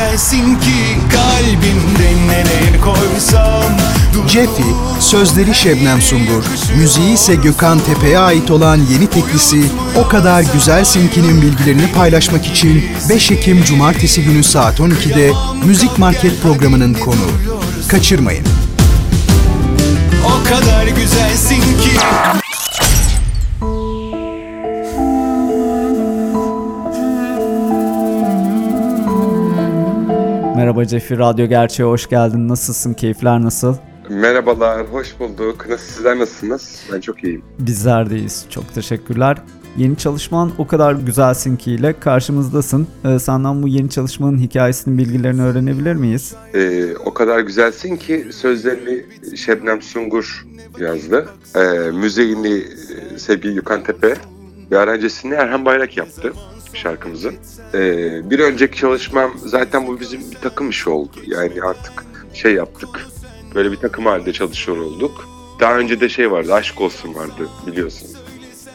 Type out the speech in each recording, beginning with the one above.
Güzelsin ki kalbimde nereye koysam Jeffy, sözleri Şebnem Sungur, müziği ise Gökhan Tepe'ye ait olan yeni teklisi O Kadar Güzelsin Ki'nin bilgilerini paylaşmak için 5 Ekim Cumartesi günü saat 12'de Müzik Market programının konuğu. Kaçırmayın. O kadar güzelsin ki Merhaba Cefi, Radyo Gerçeğe hoş geldin. Nasılsın? Keyifler nasıl? Merhabalar, hoş bulduk. Nasıl, sizler nasılsınız? Ben çok iyiyim. Bizler deyiz. Çok teşekkürler. Yeni çalışman o kadar güzelsin ki ile karşımızdasın. Ee, senden bu yeni çalışmanın hikayesinin bilgilerini öğrenebilir miyiz? Ee, o kadar güzelsin ki sözlerini Şebnem Sungur yazdı. Ee, müziğini e, sevgili Gökhan Tepe ve aranjesini Erhan Bayrak yaptı şarkımızın. Ee, bir önceki çalışmam zaten bu bizim bir takım işi oldu. Yani artık şey yaptık. Böyle bir takım halinde çalışıyor olduk. Daha önce de şey vardı, Aşk Olsun vardı biliyorsun.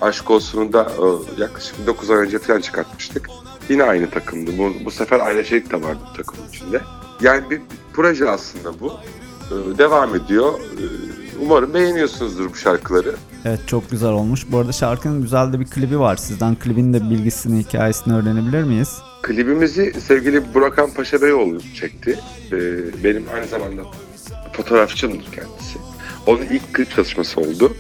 Aşk Olsun'u da e, yaklaşık 9 ay önce falan çıkartmıştık. Yine aynı takımdı. Bu, bu sefer Ayla Çelik de vardı takımın içinde. Yani bir, proje aslında bu. Ee, devam ediyor. Umarım beğeniyorsunuzdur bu şarkıları. Evet çok güzel olmuş. Bu arada şarkının güzel de bir klibi var. Sizden klibin de bilgisini, hikayesini öğrenebilir miyiz? Klibimizi sevgili Burakan Paşa Beyoğlu çekti. Ee, benim aynı zamanda fotoğrafçımdır kendisi. Onun ilk klip çalışması oldu.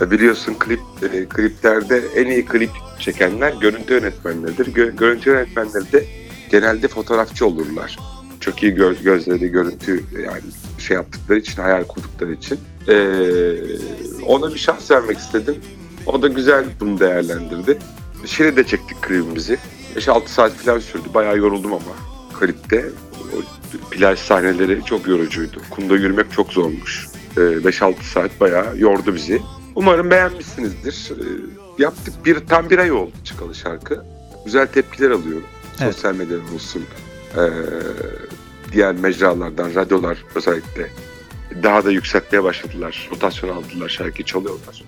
Ee, biliyorsun klip e, kliplerde en iyi klip çekenler görüntü yönetmenleridir. Gö- görüntü yönetmenleri de genelde fotoğrafçı olurlar. Çok iyi gö- gözleri, görüntü yani şey yaptıkları için, hayal kurdukları için. Ee, ona bir şans vermek istedim. O da güzel bunu değerlendirdi. Şile'de çektik klibimizi. 5-6 saat falan sürdü. Bayağı yoruldum ama klipte. O plaj sahneleri çok yorucuydu. Kumda yürümek çok zormuş. Ee, 5-6 saat bayağı yordu bizi. Umarım beğenmişsinizdir. Ee, yaptık bir tam bir ay oldu çıkalı şarkı. Güzel tepkiler alıyorum. Evet. Sosyal medyada olsun. ee, diğer mecralardan, radyolar özellikle daha da yükseltmeye başladılar. Rotasyon aldılar, şarkıyı çalıyorlar.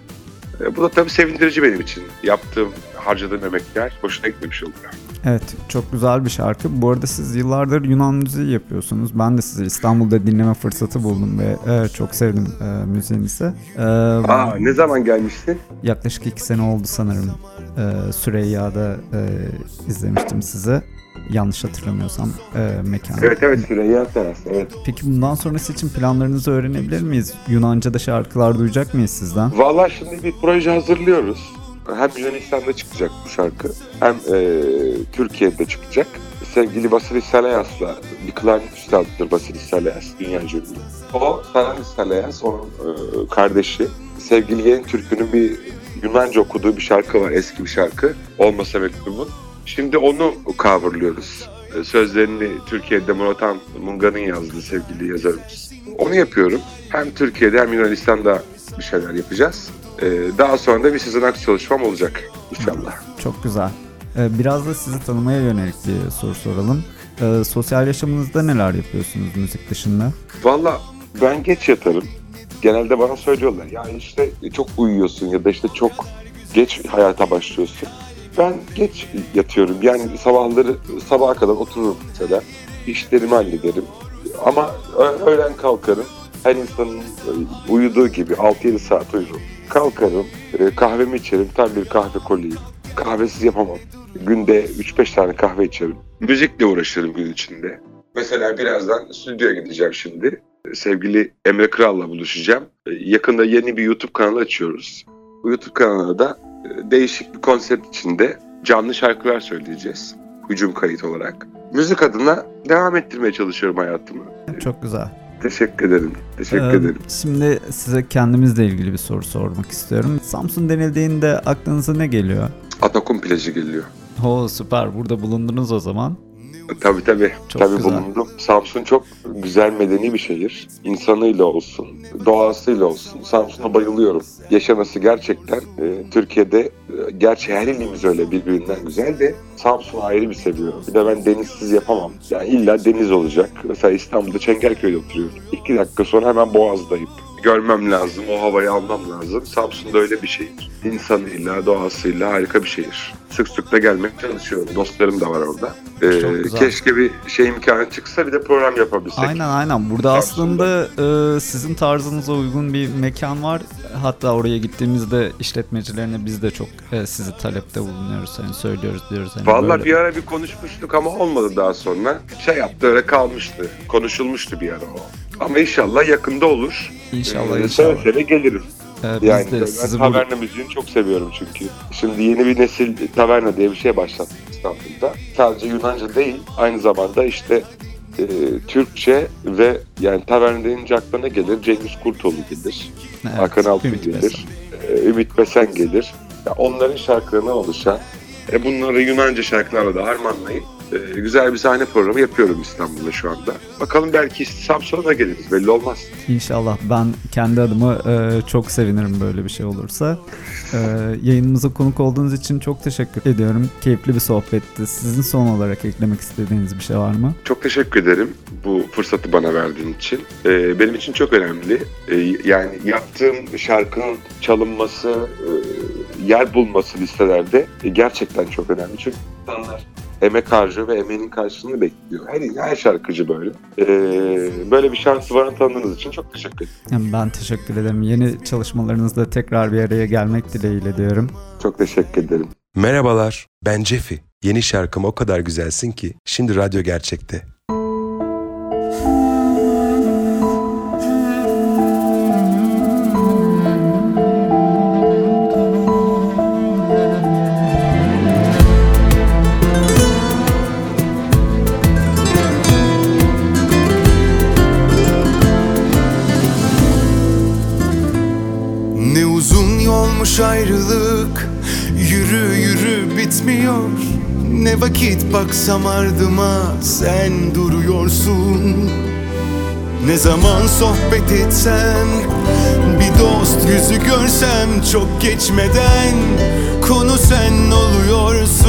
Ee, bu da tabii sevindirici benim için. Yaptığım, harcadığım emekler boşuna gitmemiş oluyor. Evet çok güzel bir şarkı. Bu arada siz yıllardır Yunan müziği yapıyorsunuz. Ben de sizi İstanbul'da dinleme fırsatı buldum ve e, çok sevdim e, müziğinizi. E, Aa, ne zaman gelmiştin? Yaklaşık iki sene oldu sanırım. E, Süreyya'da e, izlemiştim sizi. Yanlış hatırlamıyorsam e, mekanı. Evet evet Süreyya Teras. Evet. Peki bundan sonrası için planlarınızı öğrenebilir miyiz? Yunanca'da şarkılar duyacak mıyız sizden? Valla şimdi bir proje hazırlıyoruz. Hem Yunanistan'da çıkacak bu şarkı hem e, Türkiye'de çıkacak. Sevgili Vasilis Salayas'la bir klarnet üstadıdır Vasilis Salayas, dünya ünlü. O Saranis Salayas, onun e, kardeşi. Sevgili Yeni Türk'ünün bir Yunanca okuduğu bir şarkı var, eski bir şarkı. Olmasa mektubun. Şimdi onu coverlıyoruz. E, Sözlerini Türkiye'de Murat Munga'nın yazdığı sevgili yazarımız. Onu yapıyorum. Hem Türkiye'de hem Yunanistan'da bir şeyler yapacağız. Ee, daha sonra da bir Sezen Aksu çalışmam olacak inşallah. Çok güzel. E, biraz da sizi tanımaya yönelik bir soru soralım. Sosyal yaşamınızda neler yapıyorsunuz müzik dışında? Valla ben geç yatarım. Genelde bana söylüyorlar ya işte çok uyuyorsun ya da işte çok geç hayata başlıyorsun. Ben geç yatıyorum. Yani sabahları sabaha kadar otururum mesela. İşlerimi hallederim. Ama öğlen kalkarım. Her insanın uyuduğu gibi 6-7 saat uyurum. Kalkarım, e, kahvemi içerim. Tam bir kahve koliyim. Kahvesiz yapamam. Günde 3-5 tane kahve içerim. Müzikle uğraşırım gün içinde. Mesela birazdan stüdyoya gideceğim şimdi. Sevgili Emre Kral'la buluşacağım. E, Yakında yeni bir YouTube kanalı açıyoruz. Bu YouTube kanalına da e, değişik bir konsept içinde canlı şarkılar söyleyeceğiz. Hücum kayıt olarak. Müzik adına devam ettirmeye çalışıyorum hayatımı. Çok güzel. Teşekkür ederim. Teşekkür Ee, ederim. Şimdi size kendimizle ilgili bir soru sormak istiyorum. Samsun denildiğinde aklınıza ne geliyor? Atakum plajı geliyor. Ho süper burada bulundunuz o zaman. Tabii tabii. Çok tabii güzel. bulundum. Samsun çok güzel medeni bir şehir. İnsanıyla olsun, doğasıyla olsun. Samsun'a bayılıyorum. Yaşaması gerçekten e, Türkiye'de e, gerçi her ilimiz öyle birbirinden güzel de Samsun'u ayrı bir seviyorum. Bir de ben denizsiz yapamam. Yani illa deniz olacak. Mesela İstanbul'da Çengelköy'de oturuyorum. İki dakika sonra hemen Boğaz'dayım. Görmem lazım, o havayı almam lazım. Samsun'da öyle bir şehir. İnsanıyla, doğasıyla harika bir şehir. Sık sık da gelmeye çalışıyorum. Dostlarım da var orada. Ee, keşke bir şey imkanı çıksa bir de program yapabilsek. Aynen aynen. Burada aslında e, sizin tarzınıza uygun bir mekan var. Hatta oraya gittiğimizde işletmecilerine biz de çok e, sizi talepte bulunuyoruz. Hani söylüyoruz diyoruz. Hani Vallahi böyle- bir ara bir konuşmuştuk ama olmadı daha sonra. Şey yaptı öyle kalmıştı. Konuşulmuştu bir ara o. Ama inşallah yakında olur. İnşallah Ee, inşallah. Seve gelirim. E, biz Yani de ben sizi taverna müziğini çok seviyorum çünkü. Şimdi yeni bir nesil taverna diye bir şey başlattı İstanbul'da. Sadece Yunanca değil, aynı zamanda işte e, Türkçe ve yani taverna deyince aklına gelir Cengiz Kurtoğlu gelir, Evet, Hakan Altun Ümit gelir, Besen. e, Ümit Besen gelir. Ya onların şarkılarına oluşan, e, bunları Yunanca şarkılarla da harmanlayıp e, güzel bir sahne programı yapıyorum İstanbul'da şu anda. Bakalım belki Samsun'a da geliriz belli olmaz. İnşallah ben kendi adıma e, çok sevinirim böyle bir şey olursa. E, yayınımıza konuk olduğunuz için çok teşekkür ediyorum. Keyifli bir sohbetti. Sizin son olarak eklemek istediğiniz bir şey var mı? Çok teşekkür ederim bu fırsatı bana verdiğin için. Ee, benim için çok önemli. Ee, yani yaptığım şarkının çalınması, e, yer bulması listelerde e, gerçekten çok önemli. Çünkü insanlar emek harcıyor ve emeğinin karşılığını bekliyor. Her, her şarkıcı böyle. Ee, böyle bir şansı bana tanıdığınız için çok teşekkür ederim. Yani ben teşekkür ederim. Yeni çalışmalarınızda tekrar bir araya gelmek dileğiyle diyorum. Çok teşekkür ederim. Merhabalar, ben Jeffy. Yeni şarkım o kadar güzelsin ki şimdi radyo gerçekte. Ne uzun yolmuş ayrılık Yürü yürü bitmiyor. Ne vakit baksam ardıma Sen duruyorsun. Ne zaman sohbet etsem Bir dost yüzü görsem Çok geçmeden Konu sen oluyorsun.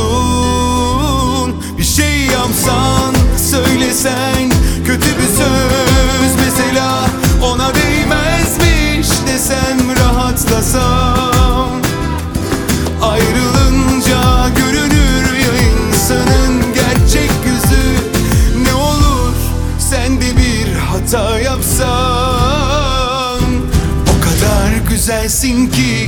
Bir şey yapsan Söylesen Kötü bir söz mesela güzelsin ki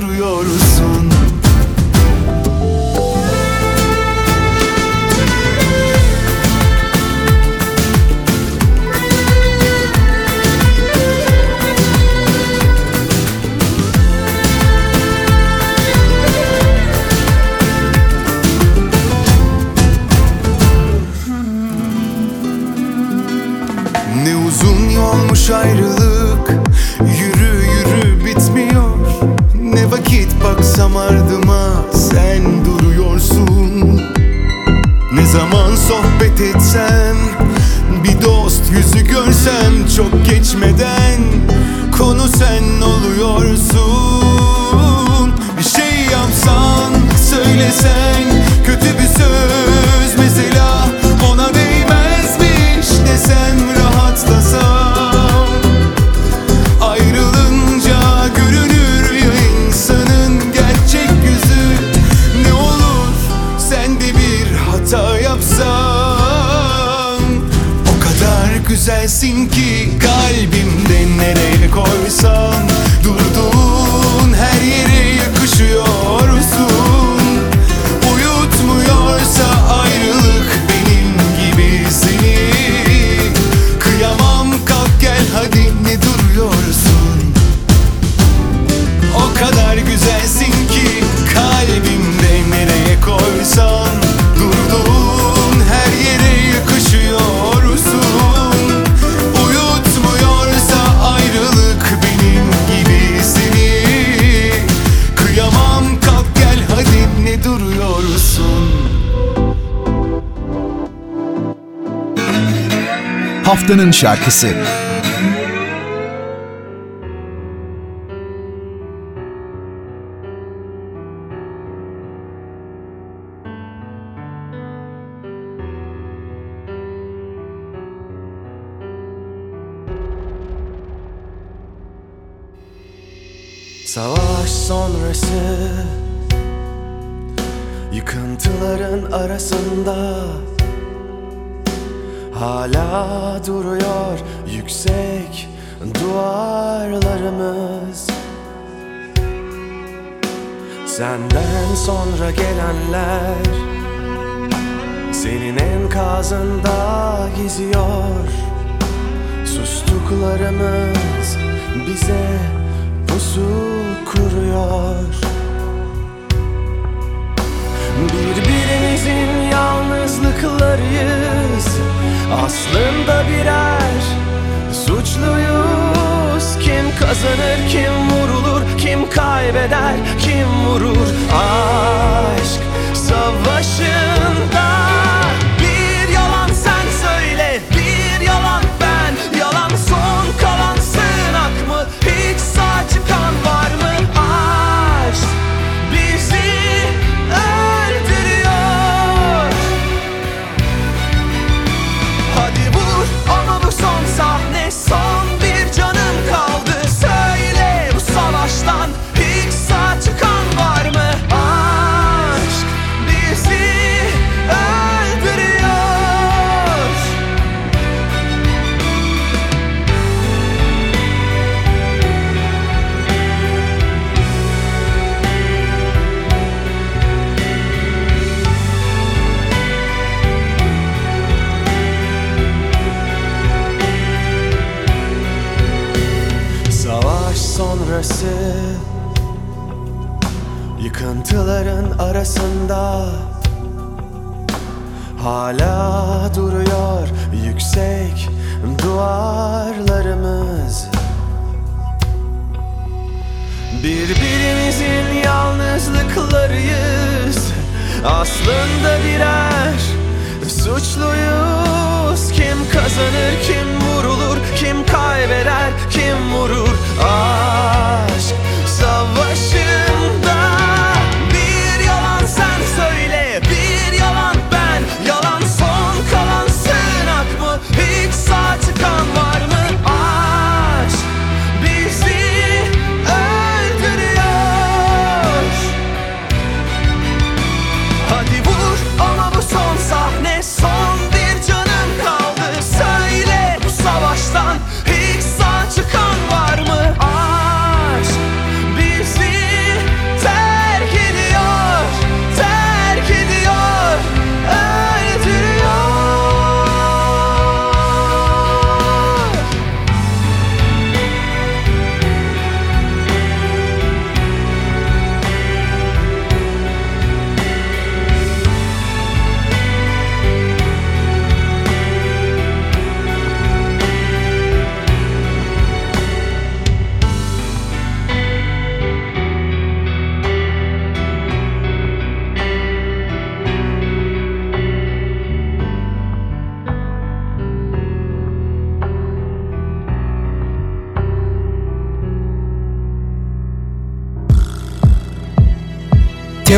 ne haftanın şarkısı. Savaş sonrası Yıkıntıların arasında Hala duruyor yüksek duvarlarımız. Senden sonra gelenler Senin enkazında geziyor. Sustuklarımız bize pusu kuruyor. Birbirimizin yalnızlıklarıyız Aslında birer suçluyuz. Kim kazanır, kim vurulur, kim kaybeder, kim vurur? Aşk savaşında duvarlarımız. Birbirimizin yalnızlıklarıyız. Aslında birer suçluyuz. Kim kazanır, kim vurulur, kim kaybeder, kim vurur? Aşk savaşında